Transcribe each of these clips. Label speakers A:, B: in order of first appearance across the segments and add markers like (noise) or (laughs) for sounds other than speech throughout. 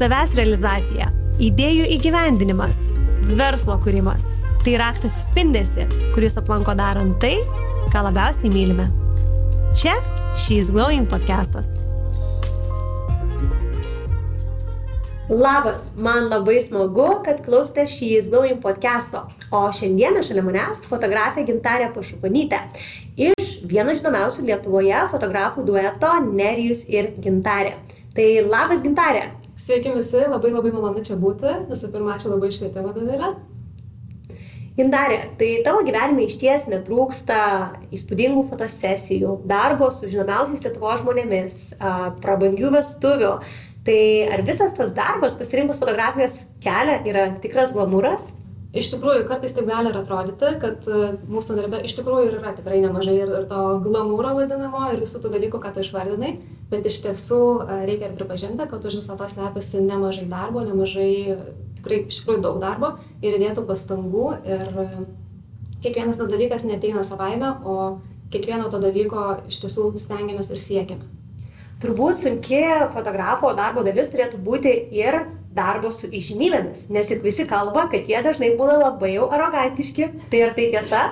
A: savęs realizacija, idėjų įgyvendinimas, verslo kūrimas. Tai raktas įspindėsi, kuris aplanko darant tai, ką labiausiai mylime. Čia She's Glowing podcastas. Labas, man labai smagu, kad klausėte She's Glowing podcast'o. O šiandieną šalia manęs fotografė Gintarė Pašukonytė iš vieno žinomiausių Lietuvoje fotografų dueto Nerijus ir Gintarė. Tai labas Gintarė.
B: Sveiki visi, labai labai malonu čia būti. Visų pirma, ačiū labai iškvietimą, Davilė.
A: Gintarė, tai tavo gyvenime iš ties netrūksta įspūdingų fotosesijų, darbo su žinomiausiais Lietuvo žmonėmis, prabangių vestuvių. Tai ar visas tas darbas pasirinkus fotografijos kelią yra tikras glamūras?
B: Iš tikrųjų, kartais taip gali ir atrodyti, kad mūsų darbe iš tikrųjų yra tikrai nemažai ir, ir to glamūro vadinamo, ir visų tų dalykų, ką tu išvardinai, bet iš tiesų reikia ir pripažinti, kad už viso to slepiasi nemažai darbo, nemažai tikrai iš tikrųjų daug darbo ir įdėtų pastangų ir e, kiekvienas tas dalykas neteina savaime, o kiekvieno to dalyko iš tiesų stengiamės ir siekiame.
A: Turbūt sunki fotografo darbo dalis turėtų būti ir darbo su įžymybėmis, nes juk visi kalba, kad jie dažnai būna labai jau arogantiški. Tai ar tai tiesa?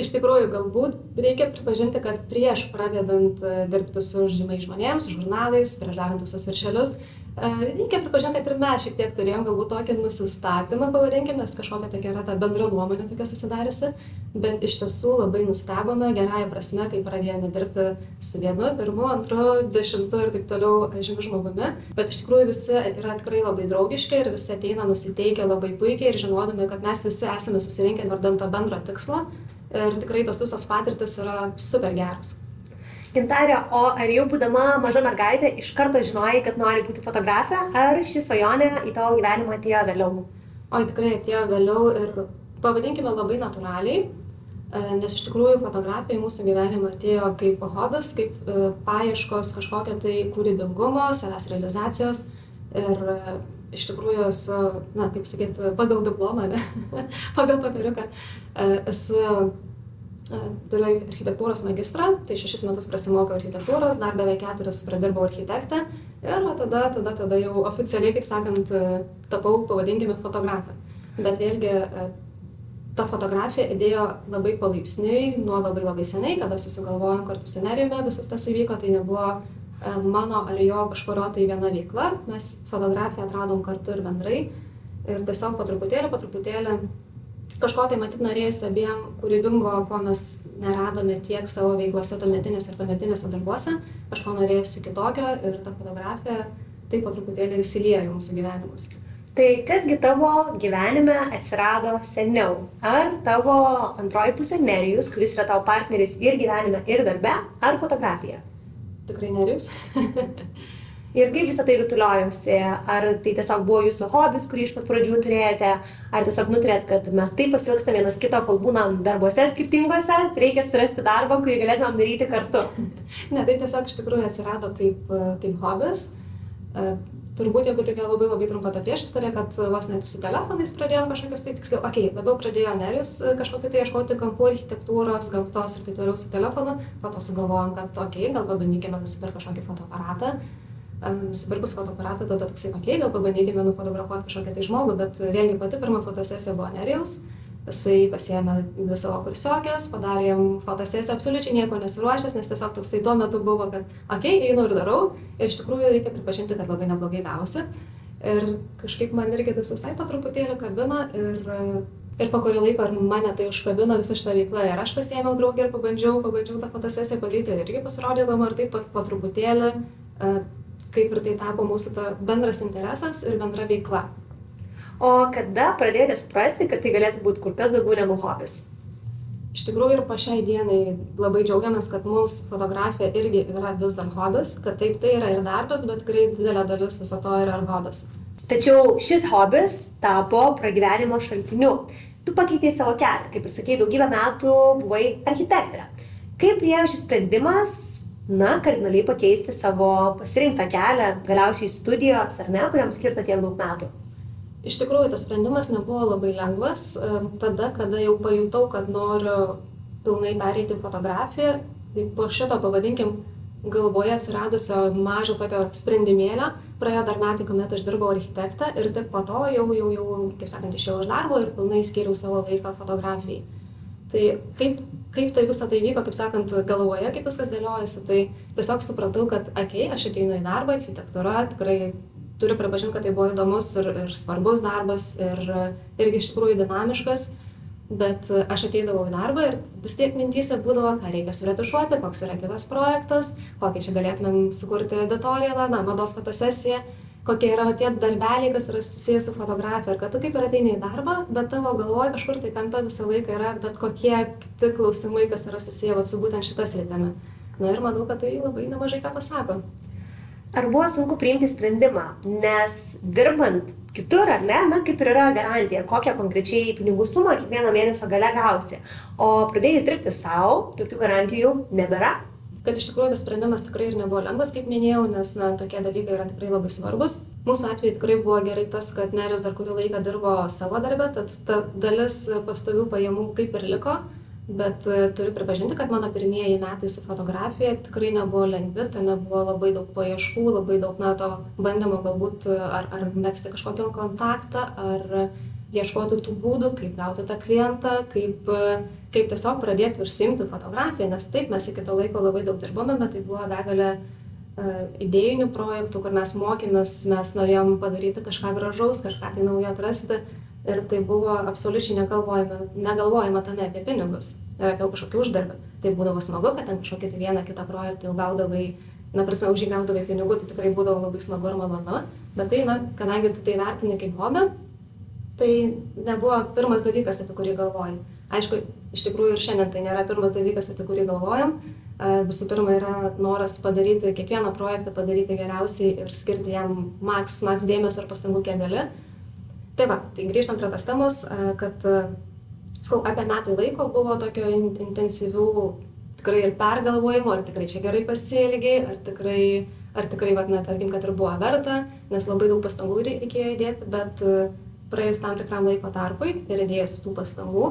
B: Iš tikrųjų, galbūt reikia pripažinti, kad prieš pradedant e, dirbti su žymiai žmonėms, žurnalais, prieš darant visus viršelius, Reikia pripažinti, kad ir mes šiek tiek turėjom galbūt tokį nusistatymą, pavadinkim, nes kažkokia tokia yra ta bendra nuomonė tokia susidariusi, bet iš tiesų labai nustebome gerąją prasme, kai pradėjome dirbti su vienu, pirmu, antru, dešimtu ir taip toliau žymiu žmogumi, bet iš tikrųjų visi yra tikrai labai draugiški ir visi ateina nusiteikę labai puikiai ir žinodami, kad mes visi esame susirinkę vardant to bendro tikslo ir tikrai tos visos patirtis yra super geros.
A: Gintarė, o ar jau būdama maža mergaitė iš karto žinojai, kad nori būti fotografė, ar ši svajonė į tavo gyvenimą atėjo vėliau?
B: O tikrai atėjo vėliau ir pavadinkime labai natūraliai, e, nes iš tikrųjų fotografija į mūsų gyvenimą atėjo kaip hobis, kaip e, paieškos kažkokio tai kūrybingumo, savęs realizacijos ir e, iš tikrųjų esu, na, kaip sakyti, pagal diplomą, ne, (laughs) pagal papiriuką, esu turiu architektūros magistrą, tai šešis metus prasimokiau architektūros, dar beveik keturis pradirbau architektę ir tada, tada, tada jau oficialiai, kaip sakant, tapau, pavadinkime, fotografę. Bet vėlgi ta fotografija įdėjo labai palaipsniui, nuo labai labai seniai, kada susigalvojom kartu su Nerijumi, visas tas įvyko, tai nebuvo mano ar jo kažkurio tai viena veikla, mes fotografiją atradom kartu ir bendrai ir tiesiog po truputėlį, po truputėlį kažko tai matyt norėjosi abiem kūrybingo, ko mes neradome tiek savo veiklose tuometinėse ir tuometinėse darbuose, kažko norėjosi kitokio ir ta fotografija taip po truputėlį įsiliejo mūsų gyvenimus.
A: Tai kasgi tavo gyvenime atsirado seniau? Ar tavo antroji pusė Nerijus, kuris yra tavo partneris ir gyvenime, ir darbe, ar fotografija?
B: Tikrai Nerijus. (laughs)
A: Ir kaip visą tai rutuliojosi? Ar tai tiesiog buvo jūsų hobis, kurį iš pat pradžių turėjote, ar tiesiog nutarėt, kad mes taip pasilgstame vienas kito, kol būnam darbuose skirtingose, reikia surasti darbą, kurį galėtumėm daryti kartu? (laughs)
B: Ne, tai tiesiog iš tikrųjų atsirado kaip, kaip hobis. E, turbūt, jeigu tokia labai labai trumpa ta priešistorė, kad vos net su telefonais pradėjom kažkokius tai tiksliau, okei, okay, labiau pradėjo Neris e, kažkokį tai ieškoti kampų architektūros, gamtos ir taip toliau su telefonu, po to sugalvojom, kad okei, okay, gal pabandykime nusipirkti kažkokį fotoaparatą nusipirkus fotoaparatą, tada toksai, okei, okay, gal pabandykime nufotografuoti kažkokią tai žmogų, bet vėlgi pati pirma fotosesija buvo Nerijaus, jisai pasiėmė dvi savo kursiokės, padarė jam fotosesiją, absoliučiai nieko nesiruošęs, nes tiesiog toksai tuo metu buvo, kad, okei, okay, einu ir darau, ir iš tikrųjų reikia pripažinti, kad labai neblogai gavosi. Ir kažkaip man irgi tas visai patruputėlį kabino ir ir po kurio laiko ir mane tai užkabino visa šita veikla ir aš pasiėmiau draugę ir pabandžiau, pabandžiau tą fotosesiją padaryti ir irgi pasirodė įdomu ir taip pat po truputėlį kaip ir tai tapo mūsų ta bendras interesas ir bendra veikla.
A: O kada pradėjote suprasti, kad tai galėtų būti kur kas daugiau negu hobis?
B: Iš tikrųjų ir po šiai dienai labai džiaugiamės, kad mums fotografija irgi yra vis dar hobis, kad taip tai yra ir darbas, bet tikrai didelė dalis viso to yra ir hobis.
A: Tačiau šis hobis tapo pragyvenimo šaltiniu. Tu pakeitėjai savo kelią, kaip ir sakėjai, daugybę metų buvai architektė. Kaip priejo šis sprendimas na, kardinaliai pakeisti savo pasirinktą kelią, galiausiai studijos, ar ne, kuriam skirta tiek daug metų?
B: Iš tikrųjų, tas sprendimas nebuvo labai lengvas. Tada, kada jau pajutau, kad noriu pilnai pereiti fotografiją, tai po šito, pavadinkim, galvoje atsiradusio mažo tokio sprendimėlio, praėjo dar metai, kuomet aš dirbau architektą ir tik po to jau, jau, jau kaip sakant, išėjau iš darbo ir pilnai skiriau savo laiką fotografijai. Tai kaip, kaip tai visą tai vyko, kaip sakant, galvoje, kaip viskas dėliojasi, tai tiesiog supratau, kad, okei, okay, aš ateinu į darbą, architektūra tikrai turiu pripažinti, kad tai buvo įdomus ir, ir svarbus darbas ir irgi iš tikrųjų dinamiškas bet aš ateidavau į darbą ir vis tiek mintyse būdavo, ką reikia suretušuoti, koks yra kitas projektas, kokį čia galėtumėm sukurti editorialą, na, mados fotosesiją, kokie yra va, tie darbeliai, kas yra susijęs su fotografija. Ir kad tu kaip ir ateini į darbą, bet tavo galvoje kažkur tai kampe visą laiką yra bet kokie kiti klausimai, kas yra susiję va, su būtent šitą sritimi. Na ir manau, kad tai labai nemažai ką pasako.
A: Ar buvo sunku priimti sprendimą, nes dirbant kitur, ar ne, na, kaip ir yra garantija, kokią konkrečiai pinigų sumą kiekvieno mėnesio gale gausi. O pradėjus dirbti savo, tokių garantijų nebėra.
B: Kad iš tikrųjų tas sprendimas tikrai ir nebuvo lengvas, kaip minėjau, nes na, tokie dalykai yra tikrai labai svarbus. Mūsų atveju tikrai buvo gerai tas, kad Nerius dar kurį laiką dirbo savo darbę, tad ta dalis pastovių pajamų kaip ir liko bet e, turiu pripažinti, kad mano pirmieji metai su fotografija tikrai nebuvo lengvi, tame buvo labai daug paieškų, labai daug na, to bandymo galbūt ar, ar mėgsti kažkokį kontaktą, ar ieškoti tų būdų, kaip gauti tą klientą, kaip, e, kaip tiesiog pradėti užsimti fotografiją, nes taip mes iki to laiko labai daug dirbome, bet tai buvo begalė idėjinių projektų, kur mes mokėmės, mes norėjom padaryti kažką gražaus, kažką tai naujo atrasti ir tai buvo absoliučiai negalvojama, negalvojama tame apie pinigus ir apie kažkokį uždarbį. Tai būdavo smagu, kad ten kažkokį tai vieną kitą projektą jau gaudavai, na, prasme, už jį gaudavai pinigų, tai tikrai būdavo labai smagu ir malonu, bet tai, na, kadangi tu tai vertini kaip hobį, tai nebuvo pirmas dalykas, apie kurį galvojai. Aišku, iš tikrųjų ir šiandien tai nėra pirmas dalykas, apie kurį galvojam. Visų pirma, yra noras padaryti kiekvieną projektą, padaryti geriausiai ir skirti jam maks, maks dėmesio ir pastangų, kiek gali. Tai va, tai grįžtant prie tos temos, kad, skau, apie metai laiko buvo tokio intensyvių tikrai ir pergalvojimo, ar tikrai čia gerai pasielgiai, ar tikrai, ar tikrai, va, na, tarkim, kad ir buvo verta, nes labai daug pastangų reikėjo įdėti, bet praėjus tam tikram laiko tarpui ir įdėjus tų pastangų,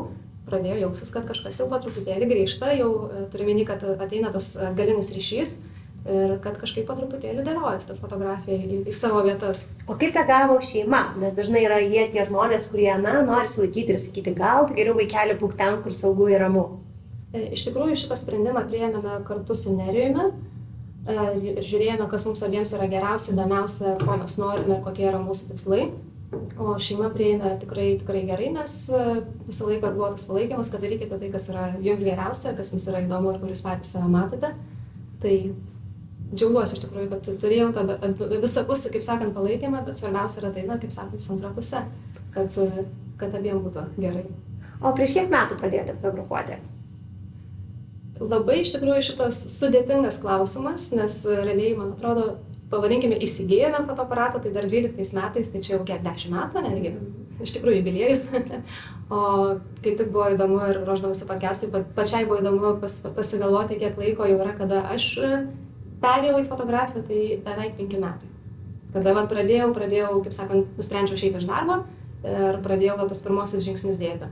B: pradėjo jausis, kad kažkas jau po truputėlį grįžta, jau turiu minį, kad ateina tas galinis ryšys ir kad kažkaip po truputėlį dėliojasi ta fotografija į, į savo vietas.
A: O kaip reagavo šeima? Nes dažnai yra jie tie žmonės, kurie, na, nori silaikyti ir sakyti, gal geriau vaikelį būk ten, kur saugu ir ramu.
B: E, iš tikrųjų, šitą sprendimą priėmėme kartu su Nerijumi e, ir žiūrėjome, kas mums abiems yra geriausia, įdomiausia, ko mes norime ir kokie yra mūsų tikslai. O šeima prieėmė tikrai, tikrai gerai, nes e, visą laiką buvo tas palaikymas, kad darykite tai, kas yra jums geriausia, kas jums yra įdomu ir kur jūs patys save matote. Tai džiaugiuosi iš tikrųjų, kad turėjau tą visą pusę, kaip sakant, palaikymą, bet svarbiausia yra tai, na, kaip sakant, su antra pusė, kad, kad abiem būtų gerai.
A: O prieš kiek metų pradėjote fotografuoti?
B: Labai iš tikrųjų šitas sudėtingas klausimas, nes realiai, man atrodo, pavadinkime, įsigijome fotoaparatą, tai dar 12 metais, tai čia jau kiek 10 metų, netgi, iš tikrųjų jubiliejus. (laughs) o kaip tik buvo įdomu ir ruoždamasi podcast'ui, pačiai buvo įdomu pas, pasigalvoti, kiek laiko jau yra, kada aš perėjau į fotografiją, tai beveik penki metai. Kada vat, pradėjau, pradėjau, kaip sakant, nusprendžiau išeiti iš darbo ir pradėjau vat, tas pirmosius žingsnius dėti.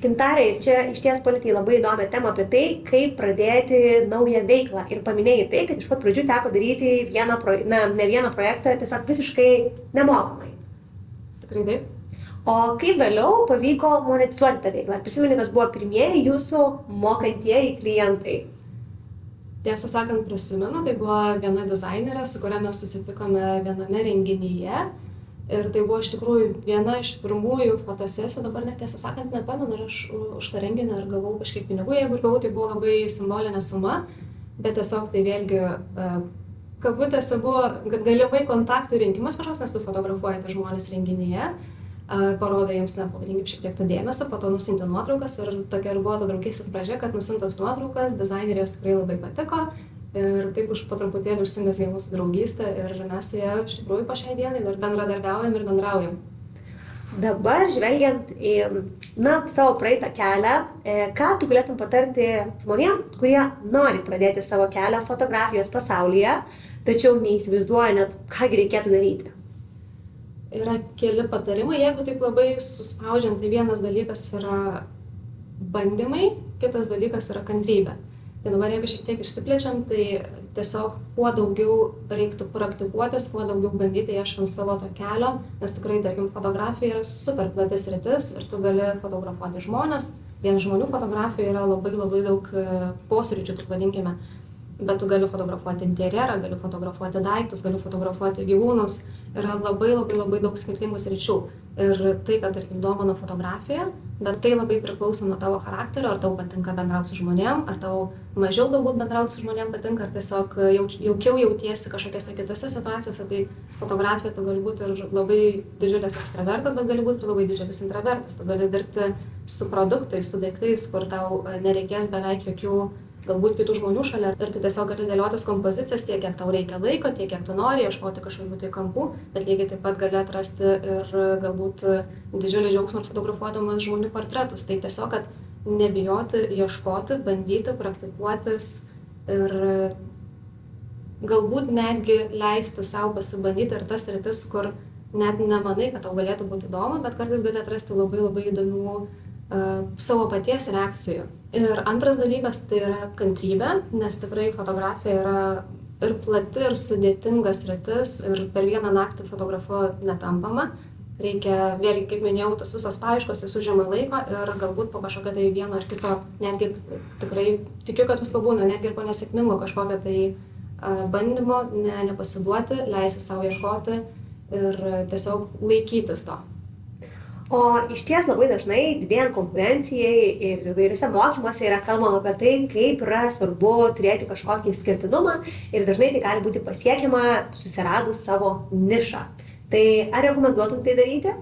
A: Gintarai, čia iš ties palitai labai įdomią temą apie tai, kaip pradėti naują veiklą. Ir paminėjai tai, kad iš pat pradžių teko daryti vieną, pro, na, ne vieną projektą tiesiog visiškai nemokamai.
B: Tikrai taip.
A: O kaip vėliau pavyko monetizuoti tą veiklą? Prisimeni, kas buvo pirmieji jūsų mokantieji klientai?
B: tiesą sakant prisimenu tai buvo viena dizainerė su kuria mes susitikome viename renginyje ir tai buvo iš tikrųjų viena iš pirmųjų fotosesijų dabar net tiesą sakant nepamenu ar aš už tą renginį ar gavau kažkiek pinigų. Jeigu ir gavau tai buvo labai simbolinė suma bet tiesiog tai vėlgi e, kabutėse buvo galimai kontaktų rinkimas kažkoks nes tu fotografuoji tuos žmones renginyje parodai jiems, na, pavadinkim šiek tiek to dėmesio, po to nusinti nuotraukas ir tokia ir buvo ta draugystės pradžia, kad nusintos nuotraukas, dizainerės tikrai labai patiko ir taip už patruputėlį užsimesgė mūsų draugystė ir mes su ja iš tikrųjų po šiai dienai dar bendradarbiaujam ir bendraujam.
A: Dabar žvelgiant į, na, savo praeitą kelią, e, ką tu galėtum patarti žmonėms, kurie nori pradėti savo kelią fotografijos pasaulyje, tačiau neįsivaizduoja net, ką reikėtų daryti?
B: yra keli patarimai, jeigu taip labai suspaudžiant, tai vienas dalykas yra bandymai, kitas dalykas yra kantrybė. Tai dabar jeigu šiek tiek išsiplečiam, tai tiesiog kuo daugiau reiktų praktikuotis, kuo daugiau bandyti ieškant savo to kelio, nes tikrai, tarkim, fotografija yra super platis rytis ir tu gali fotografuoti žmonės. Vien žmonių fotografija yra labai labai daug e, posryčių, taip vadinkime. Bet tu gali fotografuoti interjerą, gali fotografuoti daiktus, gali fotografuoti gyvūnus. Yra labai labai labai daug skirtingų sričių ir tai kad tarkim domina fotografija bet tai labai priklauso nuo tavo charakterio ar tau patinka bendraut su žmonėm ar tau mažiau galbūt bendraut su žmonėm patinka ar tiesiog jauč jaukiau jautiesi kažkokiose kitose situacijose tai fotografija tu gali būt ir labai didžiulis ekstravertas bet gali būt ir labai didžiulis intravertas. Tu gali dirbti su produktais su daiktais kur tau nereikės beveik jokių galbūt kitų žmonių šalia ir tu tiesiog gali dėliotis kompozicijas tiek kiek tau reikia laiko tiek kiek tu nori ieškoti kažkokių tai kampų bet lygiai taip pat gali atrasti ir galbūt didžiulį džiaugsmą fotografuodamas žmonių portretus tai tiesiog kad nebijoti ieškoti bandyti praktikuotis ir galbūt netgi leisti sau pasibandyti ir tas sritis kur net nemanai kad tau galėtų būt įdomu bet kartais gali atrasti labai labai įdomių savo paties reakcijų. Ir antras dalykas tai yra kantrybė, nes tikrai fotografija yra ir plati, ir sudėtingas rytis, ir per vieną naktį fotografuoti netampama. Reikia, vėlgi, kaip minėjau, tas visas paieškos, jis užima laiko ir galbūt po kažkokio tai vieno ar kito, netgi tikrai tikiu, kad visko būna, netgi ir po nesėkmingo kažkokio tai bandymo, ne, nepasiduoti, leisti savo ieškoti ir tiesiog laikytis to
A: o išties labai dažnai didėjant konkurencijai ir įvairiuose mokymuose yra kalbama apie tai kaip yra svarbu turėti kažkokį išskirtinumą ir dažnai tai gali būti pasiekiama susiradus savo nišą. Tai ar rekomenduotum tai daryti?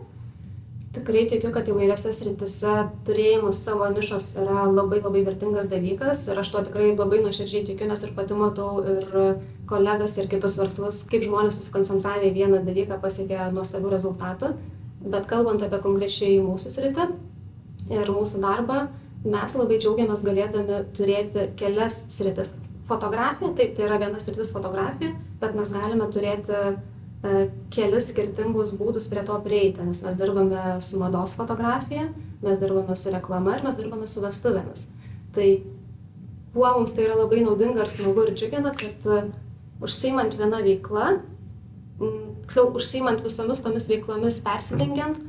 B: Tikrai tikiu kad įvairiose srityse turėjimas savo nišos yra labai labai vertingas dalykas ir aš tuo tikrai labai nuoširdžiai tikiu nes ir pati matau ir kolegas ir kitus verslus kaip žmonės susikoncentravę į vieną dalyką pasiekia nuostabių rezultatų bet kalbant apie konkrečiai mūsų sritį ir mūsų darbą, mes labai džiaugiamės galėdami turėti kelias sritis. Fotografija, taip, tai yra viena sritis fotografija, bet mes galime turėti e, kelis skirtingus būdus prie to prieiti, nes mes dirbame su mados fotografija, mes dirbame su reklama ir mes dirbame su vestuvėmis. Tai kuo mums tai yra labai naudinga ir smagu ir džiugina, kad uh, užsiimant vieną veiklą, tiksliau užsiimant visomis tomis veiklomis persidengiant,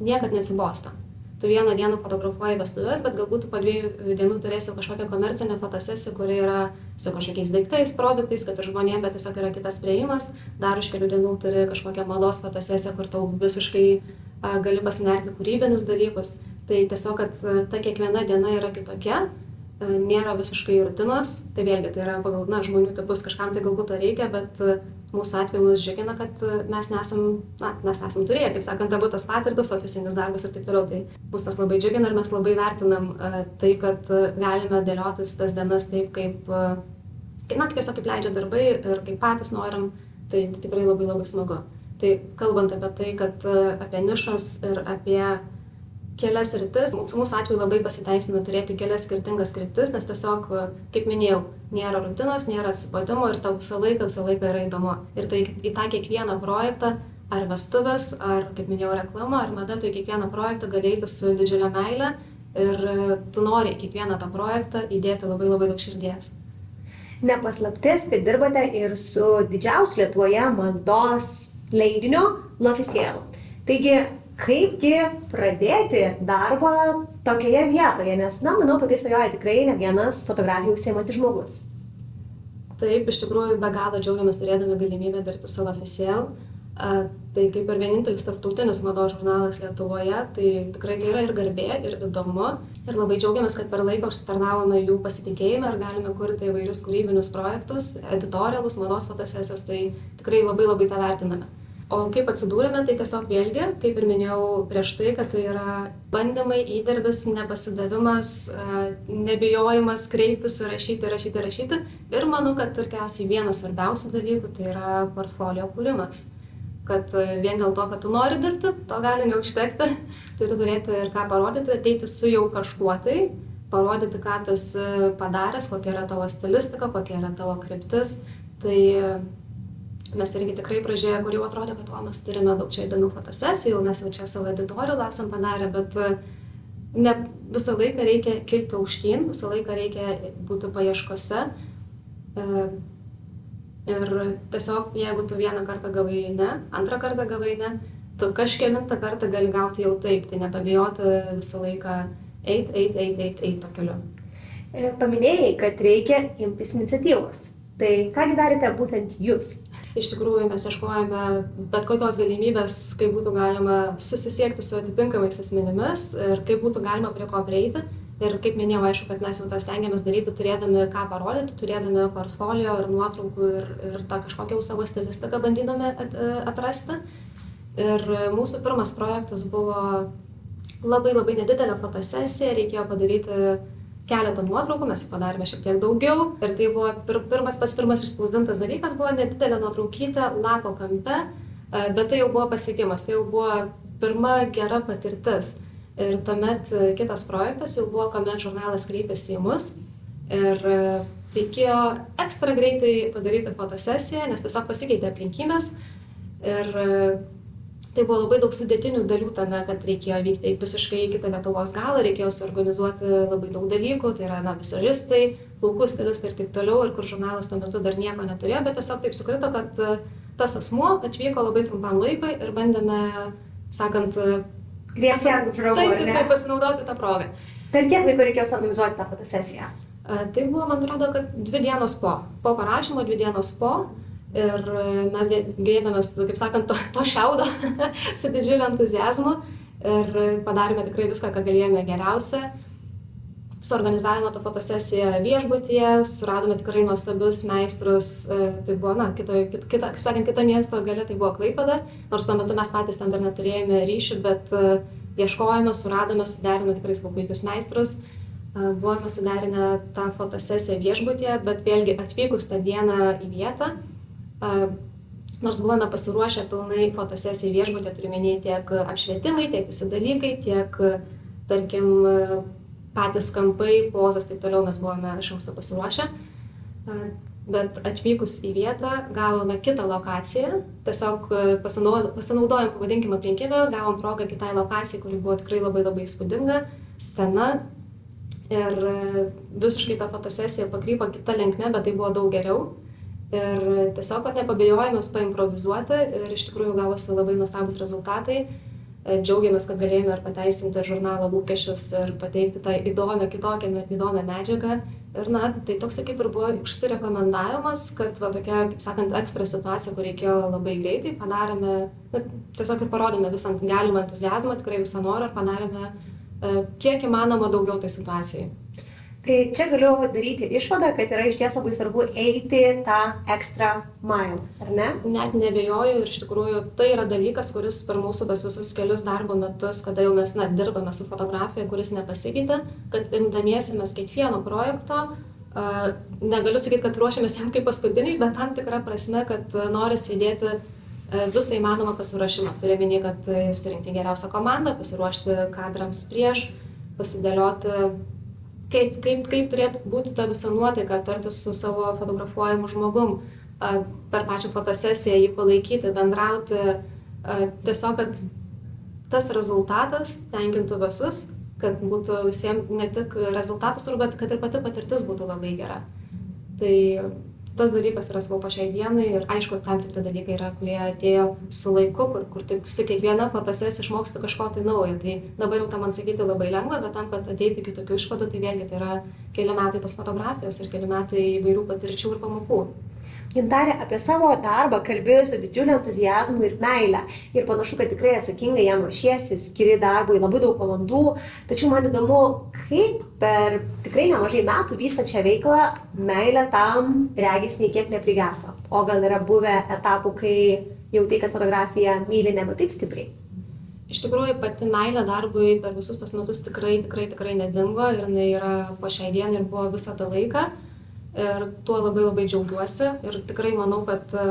B: niekad neatsibosta. Tu vieną dieną fotografuoji vestuves, bet galbūt po dviejų dienų turėsi kažkokią komercinę fotosesiją, kuri yra su kažkokiais daiktais, produktais, kad ir žmonėms, bet tiesiog yra kitas prieimas. Dar už kelių dienų turi kažkokią mados fotosesiją, kur tau visiškai a, gali pasinerti kūrybinius dalykus. Tai tiesiog, kad ta kiekviena diena yra kitokia, nėra visiškai rutinos. Tai vėlgi tai yra pagal na, žmonių tipus, kažkam tai galbūt to reikia, bet mūsų atveju mus džiugina, kad e, mes nesam, na, mes esam turėję, kaip sakant, abu tas patirtis, oficinis darbas ir taip toliau. Tai mus tas labai džiugina ir mes labai vertinam uh, tai, kad uh, galime dėliotis tas dienas taip, kaip, na, tiesiog kaip leidžia darbai ir kaip patys norim, tai tikrai labai labai smagu. Tai kalbant apie tai, kad apie nišas ir apie kelias sritis, mūsų atveju labai pasiteisina turėti kelias skirtingas kryptis, nes tiesiog, kaip minėjau, nėra rutinos, nėra atsipatimo ir tau visą laiką, visą laiką yra įdomu. Ir tai į tą kiekvieną projektą, ar vestuvės, ar, kaip minėjau, reklama, ar mada, tu į kiekvieną projektą gali eiti su didžiulė meile ir tu nori į kiekvieną tą projektą įdėti labai labai daug širdies.
A: Nepaslaptis, kad dirbate ir su didžiausiu Lietuvoje mados leidiniu L'Officiel. Taigi, kaipgi pradėti darbą tokioje vietoje, nes, na, manau, pati svajoja tikrai ne vienas fotografijų užsiemantis žmogus.
B: Taip, iš tikrųjų, be galo džiaugiamės turėdami galimybę dirbti su L'Officiel. Tai kaip ir vienintelis tarptautinis mados žurnalas Lietuvoje, tai tikrai tai yra ir garbė, ir įdomu. Ir labai džiaugiamės, kad per laiką užsitarnavome jų pasitikėjimą ir galime kurti įvairius kūrybinius projektus, editorialus, mados fotosesijas, tai tikrai labai labai tą vertiname o kaip atsidūrėme tai tiesiog vėlgi kaip ir minėjau prieš tai kad tai yra bandymai įdirbis nepasidavimas nebijojimas kreiptis rašyti rašyti rašyti. Ir manau kad tikriausiai vienas svarbiausių dalykų tai yra portfolio kūrimas. Kad vien dėl to, kad tu nori dirbti, to gali neužtekti, (laughs) turi turėti ir ką parodyti, ateiti su jau kažkuo tai, parodyti, ką tu esi padaręs, kokia yra tavo stilistika, kokia yra tavo kryptis. Tai mes irgi tikrai pradžioje, kur jau atrodė, kad o mes turime daug čia įdomių fotosesijų, mes jau čia savo editorialą esam padarę, bet ne visą laiką reikia kilti aukštyn, visą laiką reikia būti paieškose E, ir tiesiog, jeigu tu vieną kartą gavai ne, antrą kartą gavai ne, tu kažkelintą kartą gali gauti jau taip, tai nepabijoti visą laiką eiti, eiti, eiti, eiti, eiti to keliu.
A: E, paminėjai, kad reikia imtis iniciatyvos. Tai kągi darėte būtent jūs?
B: Iš tikrųjų mes ieškojame bet kokios galimybės, kaip būtų galima susisiekti su atitinkamais asmenimis ir kaip būtų galima prie ko prieiti. Ir kaip minėjau, aišku, kad mes jau tą stengiamės daryti, turėdami ką parodyti, turėdami portfolio ir nuotraukų ir, ir tą kažkokią savo stilistiką bandydami at, atrasti. Ir mūsų pirmas projektas buvo labai labai nedidelė fotosesija, reikėjo padaryti keletą nuotraukų, mes jų padarėme šiek tiek daugiau. Ir tai buvo pir, pirmas, pats pirmas išspausdintas dalykas, buvo nedidelė nuotraukytė lapo kampe, e, bet tai jau buvo pasiekimas, tai jau buvo pirma gera patirtis. Ir tuomet e, kitas projektas jau buvo, kuomet žurnalas kreipėsi į mus ir e, reikėjo ekstra greitai padaryti fotosesiją, nes tiesiog pasikeitė aplinkybės. Ir tai buvo labai daug sudėtinių dalių tame, kad reikėjo vykti visiškai į kitą Lietuvos galą, reikėjo suorganizuoti labai daug dalykų, tai yra, na, visažistai, plaukų stilistai ir taip toliau, ir kur žurnalas tuo metu dar nieko neturėjo, bet tiesiog taip sukrito, kad e, tas asmuo atvyko labai trumpam laikui ir bandėme, sakant,
A: Griebti ant žraugo.
B: Taip, taip, taip, pasinaudoti tą progą.
A: Per kiek laiko reikėjo suorganizuoti tą fotosesiją?
B: E, tai buvo, man atrodo, kad dvi dienos po. Po parašymo, dvi dienos po ir mes gėdėmės, kaip sakant, to, to šiaudo (laughs) su didžiuliu entuzijazmu ir padarėme tikrai viską, ką galėjome geriausia. Suorganizavome tą fotosesiją viešbutyje, suradome tikrai nuostabius meistrus, e, tai buvo, na, kito, kito, kito, sakant, kita miesto gale tai buvo Klaipada, nors tuo metu mes patys ten dar neturėjome ryšių, bet e, ieškojome, suradome, suderinome tikrai savo puikius meistrus e, buvome suderinę tą fotosesiją viešbutyje, bet vėlgi atvykus tą dieną į vietą, nors buvome pasiruošę pilnai fotosesijai viešbutė, turiuomenį tiek apšvietimai, tiek visi dalykai, tiek, tarkim, patys kampai, pozos, taip toliau mes buvome iš anksto pasiruošę. Bet atvykus į vietą gavome kitą lokaciją, tiesiog pasinaudojom, pavadinkime, aplinkybę, gavom progą kitai lokacijai, kuri buvo tikrai labai labai įspūdinga, scena. Ir visiškai ta fotosesija pakrypo kitą linkmę, bet tai buvo daug geriau ir tiesiog vat nepabijojom paimprovizuoti ir iš tikrųjų gavosi labai nuostabūs rezultatai. E, džiaugiamės, kad galėjome ir pateisinti žurnalo lūkesčius ir pateikti tą įdomią, kitokią, įdomią medžiagą. Ir, na, tai toks kaip ir buvo užsirekomendavimas, kad va, tokia, kaip sakant, ekstra situacija, kur reikėjo labai greitai, padarėme, na, tiesiog ir parodėme visą galimą entuzijazmą, tikrai visą norą ir padarėme e, kiek įmanoma daugiau tai situacijai.
A: Tai čia galiu daryti išvadą, kad yra iš ties labai svarbu eiti tą extra mile, ar ne?
B: Net nebejoju ir iš tikrųjų tai yra dalykas, kuris per mūsų tas visus kelius darbo metus, kada jau mes na, dirbame su fotografija, kuris nepasikeitė, kad imdamiesi mes kiekvieno projekto, negaliu sakyti, kad ruošiamės jam kaip paskutiniai, bet tam tikrą prasme, kad norisi įdėti uh, visą įmanomą pasiruošimą. Turiu minį, kad uh, surinkti geriausią komandą, pasiruošti kadrams prieš, pasidėlioti kaip, kaip, kaip turėtų būti ta visa nuotaika, tartis su savo fotografuojamu žmogum, per pačią fotosesiją jį palaikyti, bendrauti, tiesiog, kad tas rezultatas tenkintų visus, kad būtų visiems ne tik rezultatas, bet kad ir pati patirtis būtų labai gera. Tai tas dalykas yra svarbu šiai dienai ir aišku, tam tikri dalykai yra, kurie atėjo su laiku, kur, kur tik su kiekviena fotosesija išmoksti kažko tai naujo. Tai dabar jau tą man sakyti labai lengva, bet tam, kad ateiti iki tokių išvadų, tai vėlgi tai yra keli metai tos fotografijos ir keli metai įvairių patirčių ir pamokų.
A: Gintarė apie savo darbą kalbėjo su didžiuliu entuzijazmu ir meile. Ir panašu, kad tikrai atsakingai jam ruošiesi, skiri darbui labai daug valandų. Tačiau man įdomu, kaip per tikrai nemažai metų vystančią veiklą meilė tam regis nei kiek neprigeso. O gal yra buvę etapų, kai jautai, kad fotografija myli nebe taip stipriai.
B: Iš tikrųjų, pati meilė darbui per visus tos metus tikrai, tikrai, tikrai nedingo ir jinai yra po šiai dienai ir buvo visą tą laiką. Ir tuo labai labai džiaugiuosi ir tikrai manau, kad e,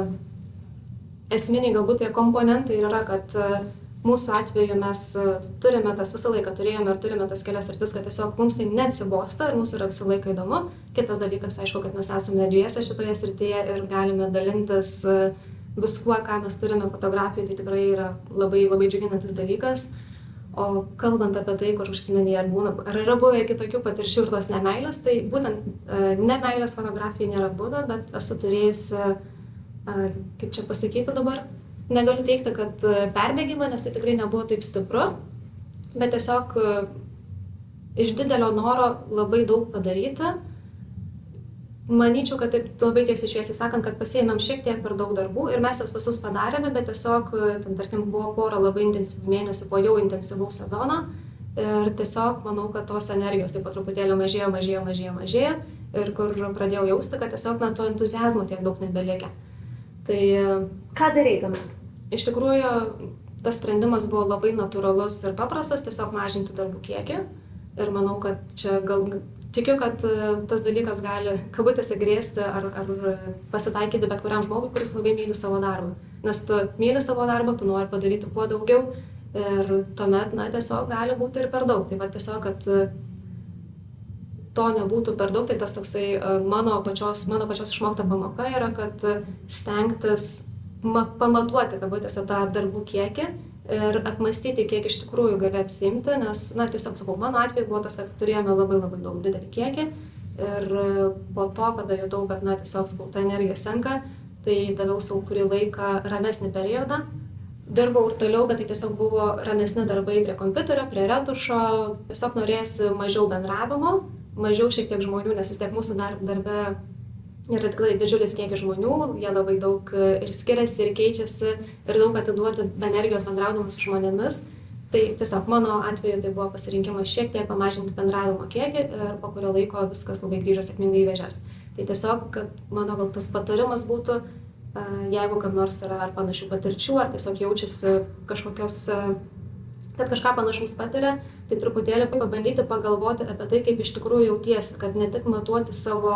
B: esminiai galbūt tie komponentai yra, kad e, mūsų atveju mes e, turime tas visą laiką, turėjome ir turime tas kelias rytis, kad tiesiog mums tai neatsibosta ir mums yra visą laiką įdomu. Kitas dalykas, aišku, kad mes esame dviese šitoje srityje ir galime dalintis viskuo, ką mes turime fotografijai, tai tikrai yra labai labai džiuginantis dalykas. O kalbant apie tai, kur užsiminė, ar, būna, ar yra buvę kitokių patirčių ir tos nemailės, tai būtent uh, nemailės fotografijai nėra buvę, bet esu turėjusi, uh, kaip čia pasakyti dabar, negaliu teikti, kad uh, perdėgymą, nes tai tikrai nebuvo taip stipru, bet tiesiog iš didelio noro labai daug padaryti manyčiau kad taip labai tiesiai šviesiai sakant kad pasiėmėm šiek tiek per daug darbų ir mes juos visus padarėme bet tiesiog ten tarkim buvo pora labai intensyvių mėnesių po jau intensyvaus sezono ir tiesiog manau kad tos energijos taip po truputėlį mažėjo mažėjo mažėjo mažėjo ir kur pradėjau jausti kad tiesiog na to entuziazmo tiek daug nebelikę. Tai
A: ką darei tuomet?
B: iš tikrųjų tas sprendimas buvo labai natūralus ir paprastas tiesiog mažinti darbų kiekį ir manau kad čia gal tikiu kad e, tas dalykas gali kabutėse grėsti ar, ar pasitaikyti bet kuriam žmogui, kuris labai myli savo darbą. Nes tu myli savo darbą, tu nori padaryti kuo daugiau ir tuomet, na, tiesiog gali būti ir per daug. Tai va tiesiog, kad e, to nebūtų per daug, tai tas toksai e, mano pačios, mano pačios išmokta pamoka yra, kad stengtis pamatuoti, kabutėse, tą darbų kiekį ir apmąstyti, kiek iš tikrųjų gali apsimti, nes, na, tiesiog sakau, mano atveju buvo tas, kad turėjome labai labai daug didelį kiekį ir po to, kada jutau, kad, na, tiesiog, sakau, ta energija senka, tai daviau savo kurį laiką ramesnį periodą. Dirbau ir toliau, bet tai tiesiog buvo ramesni darbai prie kompiuterio, prie retušo, tiesiog norėjusi mažiau bendravimo, mažiau šiek tiek žmonių, nes vis tiek mūsų dar, darbe yra tikrai didžiulis kiekis žmonių, jie labai daug e, ir skiriasi, ir keičiasi, ir daug atiduoti energijos bendraudamas su žmonėmis. Tai tiesiog mano atveju tai buvo pasirinkimas šiek tiek pamažinti bendravimo kiekį ir po kurio laiko viskas labai grįžo sėkmingai į vėžes. Tai tiesiog, kad mano gal tas patarimas būtų, e, jeigu kam nors yra ar panašių patirčių, ar tiesiog jaučiasi kažkokios e, kad kažką panašaus patiria, tai truputėlį pabandyti pagalvoti apie tai, kaip iš tikrųjų jautiesi, kad ne tik matuoti savo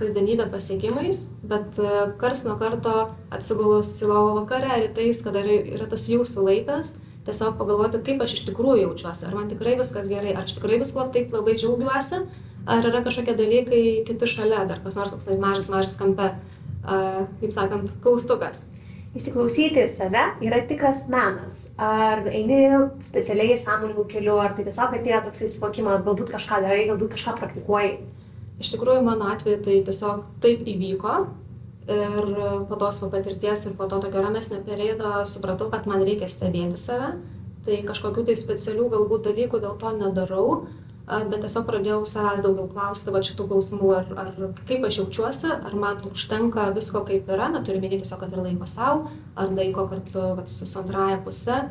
B: kasdienybę pasiekimais, bet e, kars nuo karto atsigulus į lovą vakare, rytais, kada yra tas jūsų laikas, tiesiog pagalvoti, kaip aš iš tikrųjų jaučiuosi, ar man tikrai viskas gerai, ar aš tikrai visko taip labai džiaugiuosi, ar yra kažkokie dalykai kiti šalia, dar kas nors toks mažas, mažas kampe, kaip sakant, klaustukas
A: įsiklausyti į save yra tikras menas. Ar eini specialiai sąmoningų kelių, ar tai tiesiog atėjo toks įsivokimas, galbūt kažką darai, galbūt kažką praktikuoji.
B: Iš tikrųjų, mano atveju tai tiesiog taip įvyko. Ir po tos patirties ir po to tokio ramesnio periodo supratau, kad man reikia stebėti save. Tai kažkokių tai specialių galbūt dalykų dėl to nedarau bet tiesiog pradėjau savęs daugiau klausti va šitų klausimų, ar, ar kaip aš jaučiuosi, ar man užtenka visko kaip yra, na turiu minėti tiesiog, kad ir laiko savo, ar laiko kartu va, su antraja pusė,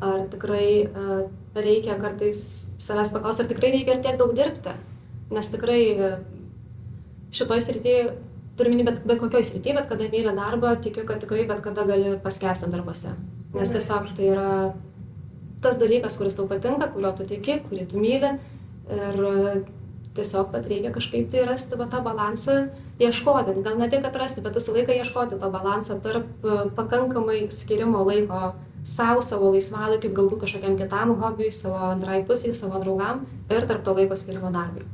B: ar tikrai uh, reikia kartais savęs paklausti, ar tikrai reikia ir tiek daug dirbti, nes tikrai uh, šitoj srityje, minėti bet, bet kokioj srityje, bet kada myli darbą, tikiu, kad tikrai bet kada gali paskesti darbuose, nes tiesiog tai yra tas dalykas, kuris tau patinka, kurio tu tiki, kurį tu myli ir tiesiog vat reikia kažkaip tai rasti va tą balansą ieškoti gal ne tik atrasti bet visą laiką ieškoti to balanso tarp e, pakankamai skyrimo laiko sau savo laisvalaikiui galbūt kažkokiam kitam hobiui savo antrai pusei savo draugam ir tarp to laiko skyrimo darbui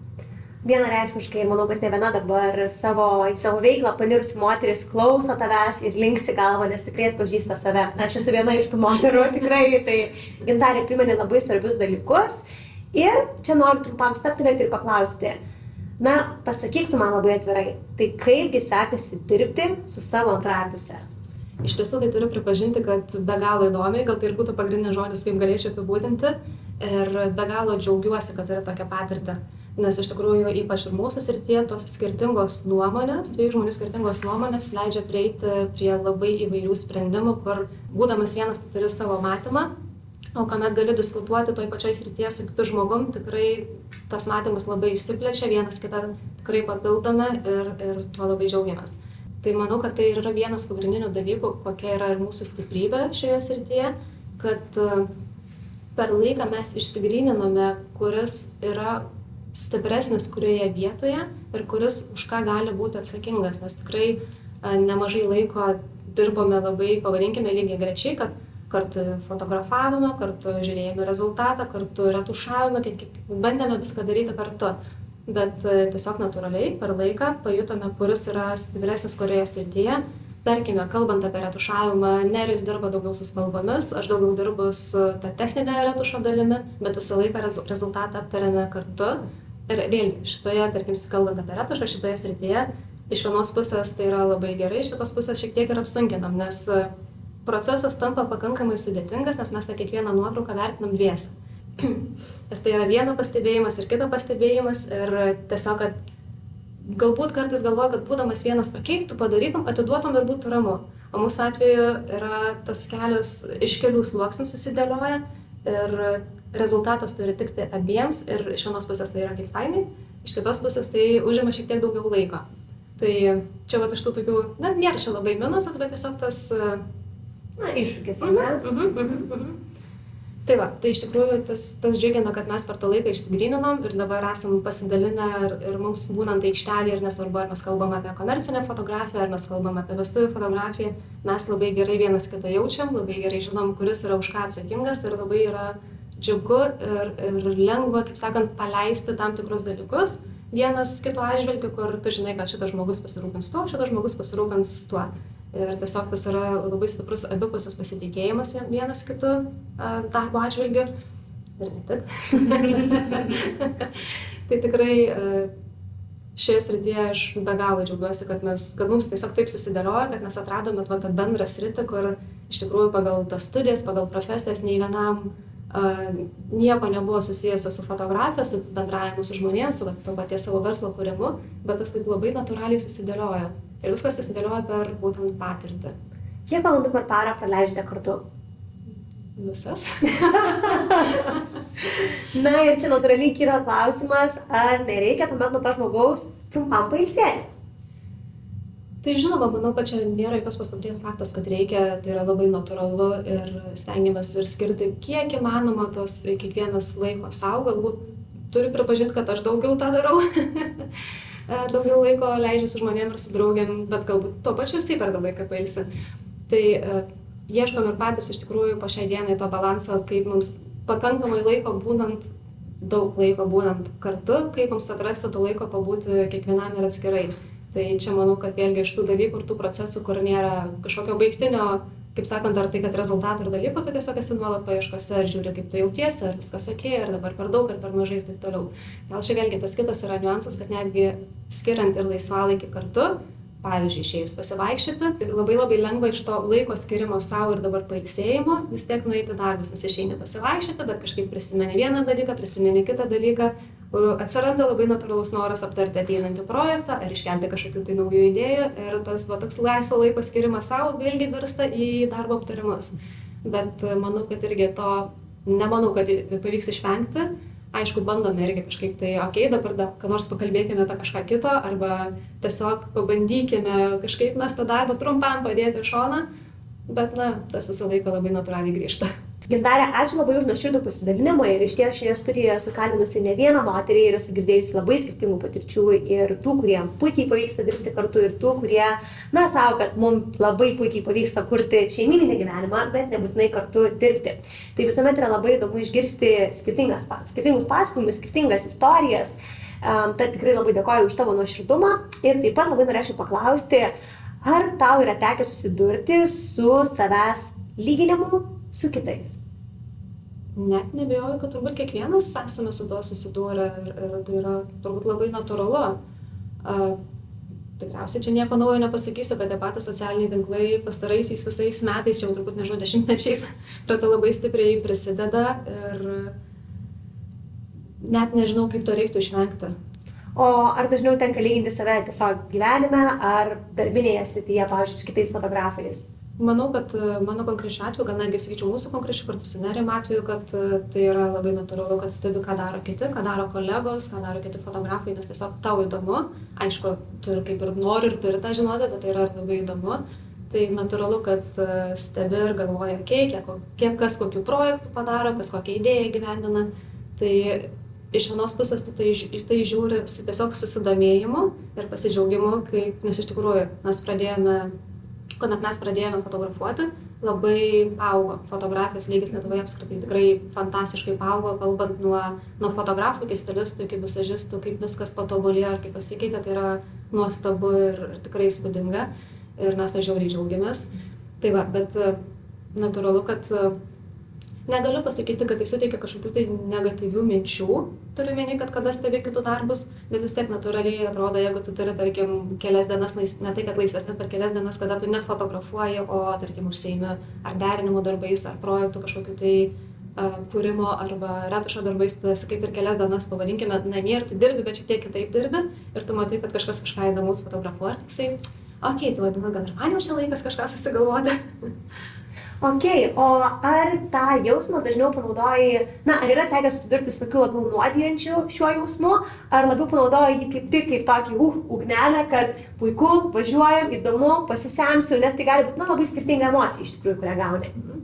A: vienareikšmiškai ir manau, kad ne viena dabar savo, į savo veiklą panirusi moteris klauso tavęs ir linksi galvą, nes tikrai atpažįsta save. Aš esu viena iš tų moterų, (laughs) tikrai tai gintarė priminė labai svarbius dalykus. Ir čia noriu trumpam staptelėti ir paklausti, na, pasakyk tu man labai atvirai, tai kaipgi sekasi dirbti su savo antrąją pusę?
B: Iš tiesų, tai turiu pripažinti, kad be galo įdomiai, gal tai ir būtų pagrindinis žodis, kaip galėčiau apibūdinti. Ir be galo džiaugiuosi, kad turiu tokią patirtį. Nes iš tikrųjų, ypač ir mūsų srityje, tos skirtingos nuomonės, dviejų žmonių skirtingos nuomonės leidžia prieiti prie labai įvairių sprendimų, kur būdamas vienas tu turi savo matymą, o kuomet gali diskutuoti toj pačioj srityje su kitu žmogum, tikrai tas matymas labai išsiplečia, vienas kitą tikrai papildome ir, ir tuo labai džiaugiamės. Tai manau, kad tai yra vienas pagrindinių dalykų, kokia yra ir mūsų stiprybė šioje srityje, kad e, per laiką mes išsigryniname, kuris yra stipresnis kurioje vietoje ir kuris už ką gali būti atsakingas, nes tikrai e, nemažai laiko dirbome labai, pavadinkime lygiai grečiai, kad kartu fotografavome, kartu žiūrėjome rezultatą, kartu retušavome, bandėme viską daryti kartu. Bet e, tiesiog natūraliai per laiką pajutome, kuris yra stipresnis kurioje srityje tarkime kalbant apie retušavimą nerijus dirba daugiau su spalvomis aš daugiau dirbu su ta technine retušo dalimi bet visą laiką rez rezultatą aptariame kartu ir vėlgi šitoje tarkim kalbant apie retušą šitoje srityje iš vienos pusės tai yra labai gerai iš kitos pusės šiek tiek ir apsunkinam nes procesas tampa pakankamai sudėtingas nes mes tą kiekvieną nuotrauką vertinam dviese (clears throat) ir tai yra vieno pastebėjimas ir kito pastebėjimas ir tiesiog kad galbūt kartais galvoju, kad būdamas vienas okei, tu padarytum, atiduotum ir būtų ramu. O mūsų atveju yra tas kelias iš kelių sluoksnių susidėlioja ir rezultatas turi tikti abiems ir iš vienos pusės tai yra kaip fainai, iš kitos pusės tai užima šiek tiek daugiau laiko. Tai čia va iš tų tokių, na, nėra čia labai minusas, bet tiesiog tas...
A: Na, iššūkis, uh -huh, uh -huh
B: tai va tai iš tikrųjų tas tas džiugina kad mes per tą laiką išsigryninom ir dabar esam pasidalinę ir ir mums būnant aikštelėj ir nesvarbu ar mes kalbam apie komercinę fotografiją ar mes kalbam apie vestuvių fotografiją mes labai gerai vienas kitą jaučiam labai gerai žinom kuris yra už ką atsakingas ir labai yra džiugu ir ir lengva kaip sakant paleisti tam tikrus dalykus vienas kito atžvilgiu kur tu žinai kad šitas žmogus pasirūpins tuo šitas žmogus pasirūpins tuo ir tiesiog tas yra labai stiprus abipusis pasitikėjimas vienas kitu darbo atžvilgiu ir ne tik. (laughs) tai tikrai šioje srityje aš be galo džiaugiuosi, kad, mes, kad mums tiesiog taip susidėliojo, kad mes atradome va, tą bendrą sritį, kur iš tikrųjų pagal tas studijas, pagal profesijas nei vienam uh, nieko nebuvo susijęs su fotografija, su bendravimu su žmonėmis, su to paties savo verslo kūrimu, bet tas taip labai natūraliai susidėliojo. Ir viskas susidėlioja per būtent patirtį.
A: Kiek valandų per parą praleidžiate kartu?
B: Visas. (laughs)
A: Na ir čia natūraliai kyla klausimas, ar nereikia tuomet nuo to žmogaus trumpam pailsėti?
B: Tai žinoma, manau, kad čia nėra jokios paslapties faktas, kad reikia, tai yra labai natūralu ir stengiamės ir skirti kiek įmanoma tos kiekvienas laiko savo, galbūt turiu pripažinti, kad aš daugiau tą darau. (laughs) E, daugiau laiko leidžiu su žmonėm ir su draugėm, bet galbūt tuo pačiu jisai per daug laiką pailsi. Tai uh, ieškome patys iš tikrųjų po šiai dienai to balanso, kaip mums pakankamai laiko būnant, daug laiko būnant kartu, kaip mums atrasti to laiko pabūti kiekvienam ir atskirai. Tai čia manau, kad vėlgi iš tų dalykų ir tų procesų, kur nėra kažkokio baigtinio kaip sakant, ar tai, kad rezultatų ir dalykų, tu tiesiog esi nuolat paieškose ir žiūri, kaip tu jautiesi, ar viskas ok, ar dabar per daug, ar per mažai ir taip toliau. Gal čia vėlgi tas kitas yra niuansas, kad netgi skiriant ir laisvalaikį kartu, pavyzdžiui, išėjus pasivaikščioti, labai labai lengva iš to laiko skirimo savo ir dabar pailsėjimo vis tiek nueiti darbus, nes išeini pasivaikščioti, bet kažkaip prisimeni vieną dalyką, prisimeni kitą dalyką, atsiranda labai natūralus noras aptarti ateinantį projektą ar iškelti kažkokių tai naujų idėjų ir tas va, toks laisvo laiko skirimas savo vėlgi virsta į darbo aptarimus. Bet e, manau, kad irgi to nemanau, kad pavyks išvengti. Aišku, bandome irgi kažkaip tai, okei, okay, dabar da, ką nors pakalbėkime apie kažką kito, arba tiesiog pabandykime kažkaip mes tą darbą trumpam padėti į šoną, bet, na, tas visą laiką labai natūraliai grįžta.
A: Gintarė, ačiū labai už nuoširdų pasidalinimą ir iš ties šioje studijoje esu kalbinusi ne vieną moterį ir esu girdėjusi labai skirtingų patirčių ir tų, kurie puikiai pavyksta dirbti kartu ir tų, kurie, na, savo, kad mums labai puikiai pavyksta kurti šeimininį gyvenimą, bet nebūtinai kartu dirbti. Tai visuomet yra labai įdomu išgirsti skirtingus pasakojimus, skirtingas istorijas. Um, tad tikrai labai dėkoju už tavo nuoširdumą ir taip pat labai norėčiau paklausti, ar tau yra tekę susidurti su savęs lyginimu su kitais?
B: Net nebejoju, kad turbūt kiekvienas esame su to susidūrę ir, ir tai yra turbūt labai natūralu. Uh, tikriausiai čia nieko naujo nepasakysiu, kad tie patys socialiniai tinklai pastaraisiais visais metais, jau turbūt nežinau, dešimtmečiais, (laughs) prie to labai stipriai prisideda ir net nežinau, kaip to reiktų išvengti.
A: O ar dažniau tenka lyginti save tiesiog gyvenime ar darbinėje srityje, pavyzdžiui, su kitais fotografais?
B: Manau kad e, mano konkrečiu atveju gal netgi sakyčiau mūsų konkrečiu kartu su nerim atveju kad e, tai yra labai natūralu kad stebi ką daro kiti ką daro kolegos ką daro kiti fotografai nes tiesiog tau įdomu. Aišku tu ir kaip ir nori ir turi tą žinoti bet tai yra labai įdomu. Tai natūralu kad e, stebi ir galvoji okei kiek kiek kas kokių projektų padaro kas kokią idėją įgyvendina. Tai iš vienos pusės tu tai tai žiūri su tiesiog susidomėjimu ir pasidžiaugimu kaip nes iš tikrųjų mes pradėjome kuomet mes pradėjome fotografuoti labai paaugo fotografijos lygis lietuvoje apskritai tikrai fantastiškai paaugo kalbant nuo nuo fotografų iki stilistų iki vizažistų kaip viskas patobulėjo ir kaip pasikeitė tai yra nuostabu ir ir tikrai įspūdinga ir mes to žiauriai džiaugiamės. Tai va, bet e, natūralu, kad e, negaliu pasakyti, kad tai suteikia kažkokių tai negatyvių minčių, turiu meni, kad kada stebi kitų darbus, bet vis tiek natūraliai atrodo, jeigu tu turi, tarkim, kelias dienas, ne tai, kad laisvesnės, bet kelias dienas, kada tu nefotografuoji, o, tarkim, užseimi ar derinimo darbais, ar projektų kažkokiu tai kūrimo arba retušo darbais, tu esi kaip ir kelias dienas, pavadinkime, namie ir tu dirbi, bet šiek tiek kitaip dirbi ir tu matai, kad kažkas kažką įdomus fotografuoja ir toksai, okei, tai vadinu, gal ir man jau čia laikas kažką susigalvoti. (laughs)
A: Ok, o ar tą jausmą dažniau panaudoji, na, ar yra tekę susidurti su tokiu labiau nuodijančiu šiuo jausmu, ar labiau panaudoji jį kaip tik kaip tokį uh, ugnelę, kad puiku, važiuojam, įdomu, pasisemsiu, nes tai gali būti, na, labai skirtinga emocija iš tikrųjų, kurią gauni. Mhm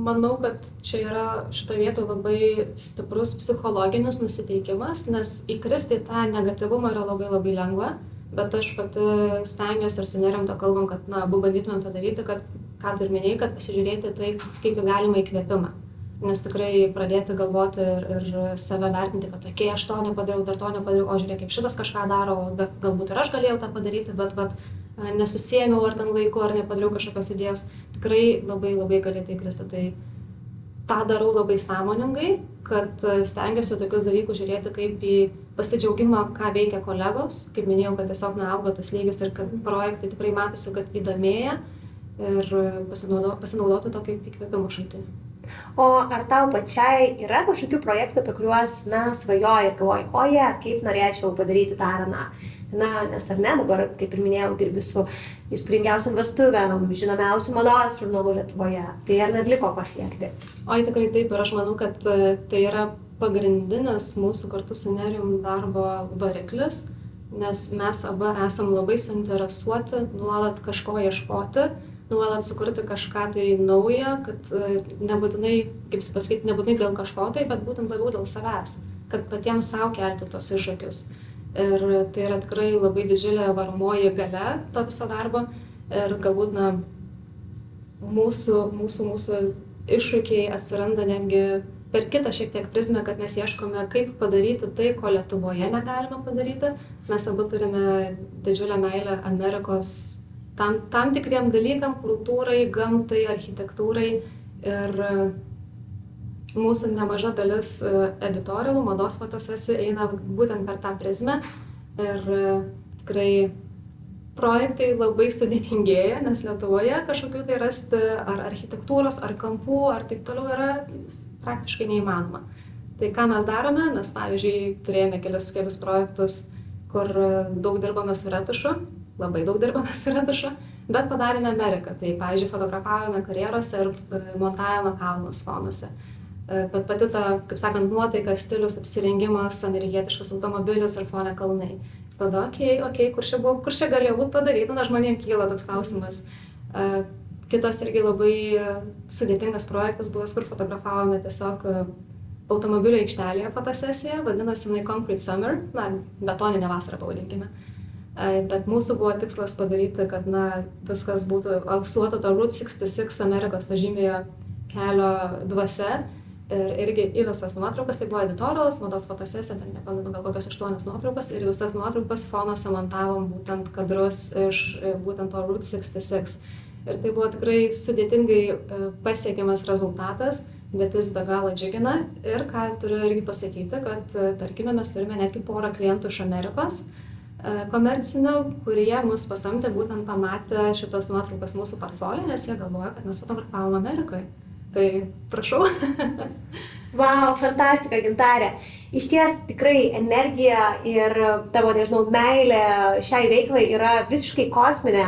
B: manau kad čia yra šitoj vietoj labai stiprus psichologinis nusiteikimas nes įkristi tą negatyvumą yra labai labai lengva bet aš pati stengiuosi ir su nerimta kalbam kad na abu bandytumėm tą daryti kad ką tu ir minėjai kad pasižiūrėti tai kaip į galimą įkvėpimą nes tikrai pradėti galvoti ir, ir save vertinti, kad tokie aš to nepadariau, dar to nepadariau, o žiūrėk, kaip šitas kažką daro, o da, galbūt ir aš galėjau tą padaryti, bet, bet nesusėmiau ar ten laiku, ar nepadariau kažkokios idėjos, tikrai labai labai gali tai kristi. Tai tą darau labai sąmoningai, kad stengiuosi tokius dalykus žiūrėti kaip į pasidžiaugimą, ką veikia kolegos. Kaip minėjau, kad tiesiog neauga tas lygis ir kad projektai tikrai matosi, kad įdomėja ir pasinaudotų to kaip įkvėpimo šaltinį.
A: O ar tau pačiai yra kažkokių projektų, apie kuriuos, na, svajoji galvoji, oje, kaip norėčiau padaryti tą ar aną? Na, nes ar ne, dabar, kaip ir minėjau, dirbi su įspūdingiausiam vestuvėm, žinomiausiu mados žurnalu Lietuvoje. Tai ar net liko pasiekti?
B: Oi, tikrai taip ir aš manau, kad e, tai yra pagrindinis mūsų kartu su nerim darbo variklis, nes mes abu esam labai suinteresuoti nuolat kažko ieškoti, nuolat sukurti kažką tai naują, kad e, nebūtinai, kaip pasakyti, nebūtinai dėl kažko tai, bet būtent labiau dėl savęs, kad patiems savo kelti tos iššūkius ir tai yra tikrai labai didžiulė varomoji galia to viso darbo ir galbūt na mūsų, mūsų, mūsų iššūkiai atsiranda netgi per kitą šiek tiek prizmę, kad mes ieškome, kaip padaryti tai, ko Lietuvoje negalime padaryti. Mes abu turime didžiulę meilę Amerikos tam, tam tikriem dalykam, kultūrai, gamtai, architektūrai. Ir mūsų nemaža dalis e, editorialų, mados fotosesijų eina būtent per tą prizmę. Ir e, tikrai projektai labai sudėtingėja, nes Lietuvoje kažkokiu tai rasti ar architektūros, ar kampų, ar taip toliau yra praktiškai neįmanoma. Tai ką mes darome, mes pavyzdžiui turėjome kelias, kelias projektus, kur e, daug dirbame su retušu, labai daug dirbame su retušu, bet padarėme Ameriką. Tai pavyzdžiui fotografavome karjerose ir montavome kalnus fonuose. E, bet pati ta, kaip sakant, nuotaika, stilius, apsirengimas, amerikietiškas automobilis ir fone kalnai. Tada, okei, okay, okei, okay, kur čia buvo, kur čia galėjo būti padaryta, na, žmonėms kyla toks klausimas. Uh, kitas irgi labai sudėtingas projektas buvo, kur fotografavome tiesiog e, automobilio aikštelėje fotosesiją, vadinasi jinai Concrete Summer, na, betoninė vasara pavadinkime. Bet mūsų buvo tikslas padaryti, kad, na, viskas būtų alsuota to Route 66 Amerikos, žymėjo kelio dvasia ir irgi į visas nuotraukas, tai buvo editorialas, mados fotosesija, ten nepamenu, gal kokias aštuonias nuotraukas ir visas nuotraukas fonuose montavom būtent kadrus iš e, būtent to Route 66. Ir tai buvo tikrai sudėtingai e, pasiekiamas rezultatas, bet jis be galo džiugina. Ir ką turiu irgi pasakyti, kad e, tarkime mes turime netgi porą klientų iš Amerikos komercinių, kurie mus pasamtė būtent pamatę šitas nuotraukas mūsų portfolio, nes jie galvoja, kad mes fotografavom Amerikoje. Tai prašau. (laughs)
A: Wow, fantastika, gintarė. Iš ties tikrai energija ir tavo, nežinau, meilė šiai veiklai yra visiškai kosminė.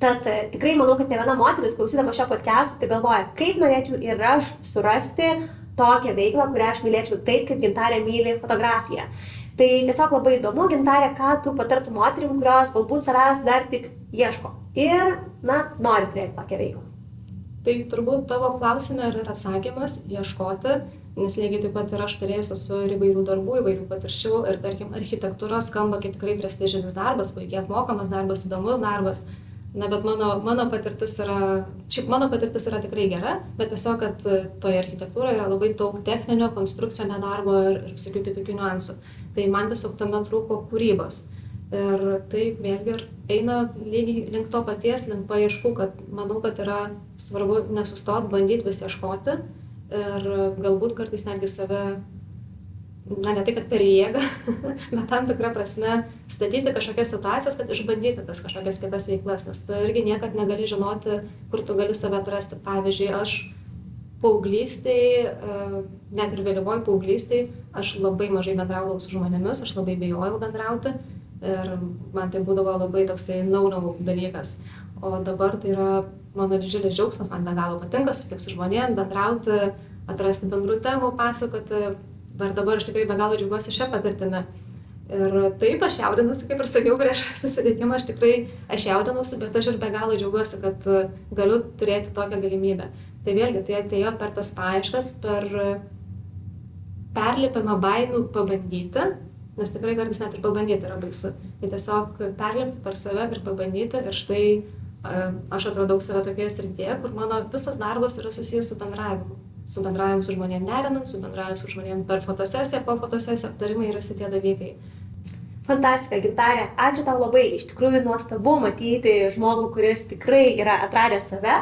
A: Tad e, tikrai manau, kad ne viena moteris, klausydama šio podcast'o, tai galvoja, kaip norėčiau ir aš surasti tokią veiklą, kurią aš mylėčiau taip, kaip gintarė myli fotografiją. Tai tiesiog labai įdomu, gintarė, ką tu patartum moterim, kurios galbūt savęs dar tik ieško ir, na, nori turėti tokią veiklą.
B: Tai turbūt tavo klausime ir atsakymas ieškoti nes lygiai taip pat ir aš turėjus esu ir įvairių darbų įvairių patirčių ir tarkim architektūra skamba kaip tikrai prestižinis darbas puikiai apmokamas darbas įdomus darbas. Na bet mano mano patirtis yra šiaip mano patirtis yra tikrai gera bet tiesiog kad toje architektūroje yra labai daug techninio konstrukcinio darbo ir, ir visokių kitokių niuansų tai man tiesiog tame trūko kūrybos Ir tai vėlgi ir eina lygiai link to paties, link paieškų, kad manau, kad yra svarbu nesustot, bandyti vis ieškoti ir galbūt kartais netgi save, na ne tai, kad per jėgą, (laughs) bet tam tikrą prasme statyti kažkokias situacijas, kad išbandyti tas kažkokias kitas veiklas, nes tu irgi niekad negali žinoti, kur tu gali save atrasti. Pavyzdžiui, aš paauglystėj, e, net ir vėlyvoj paauglystėj, aš labai mažai bendraudavau su žmonėmis, aš labai bijojau bendrauti ir man tai būdavo labai toksai naunau dalykas. O dabar tai yra mano didžiulis džiaugsmas, man be galo patinka susitikti su žmonėm, bendrauti, atrasti bendrų temų, pasakoti. Ir dabar aš tikrai be galo džiaugiuosi šią patirtimį. Ir taip, aš jaudinusi, kaip ir sakiau prieš (laughs) susitikimą, aš tikrai aš jaudinusi, bet aš ir be galo džiaugiuosi, kad galiu turėti tokią galimybę. Tai vėlgi, tai atėjo per tas paieškas, per perlipimą baimių pabandyti, nes tikrai kartais net ir pabandyti yra baisu. Tai tiesiog perlipti per save ir pabandyti ir štai aš atradau save tokioje srityje, kur mano visas darbas yra susijęs su bendravimu. Su bendravimu su žmonėm derinant, su bendravimu su žmonėm per fotosesiją, po fotosesiją aptarimai yra šitie dalykai.
A: Fantastika, Gintarė, ačiū tau labai, iš tikrųjų nuostabu matyti žmogų, kuris tikrai yra atradęs save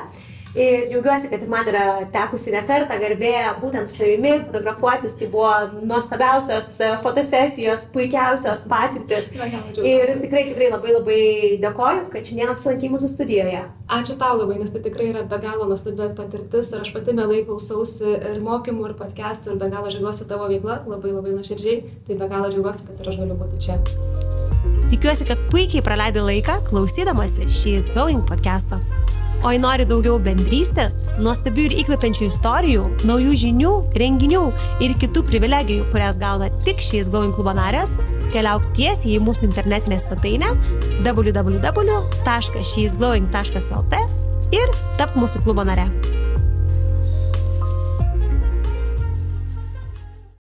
A: Ir džiaugiuosi, kad ir man yra tekusi ne kartą garbė būtent su tavimi fotografuotis. Tai buvo nuostabiausios e, fotosesijos, puikiausios patirtis. Ir tikrai, tikrai labai labai dėkoju, kad šiandien apsilankai mūsų studijoje.
B: Ačiū tau labai, nes tai tikrai yra be galo nuostabi patirtis ir aš pati mielai klausausi ir mokymų, ir podcastų, ir be galo džiaugiuosi tavo veikla, labai labai nuoširdžiai. Tai be galo džiaugiuosi, kad ir aš galiu būti čia.
A: Tikiuosi, kad puikiai praleidai laiką klausydamasi She's Going podcast'o. O jei nori daugiau bendrystės, nuostabių ir įkvepiančių istorijų, naujų žinių, renginių ir kitų privilegijų, kurias gauna tik šiais Going klubo narės, keliauk tiesiai į mūsų internetinę svetainę www.sheisglowing.lt ir tap mūsų klubo nare.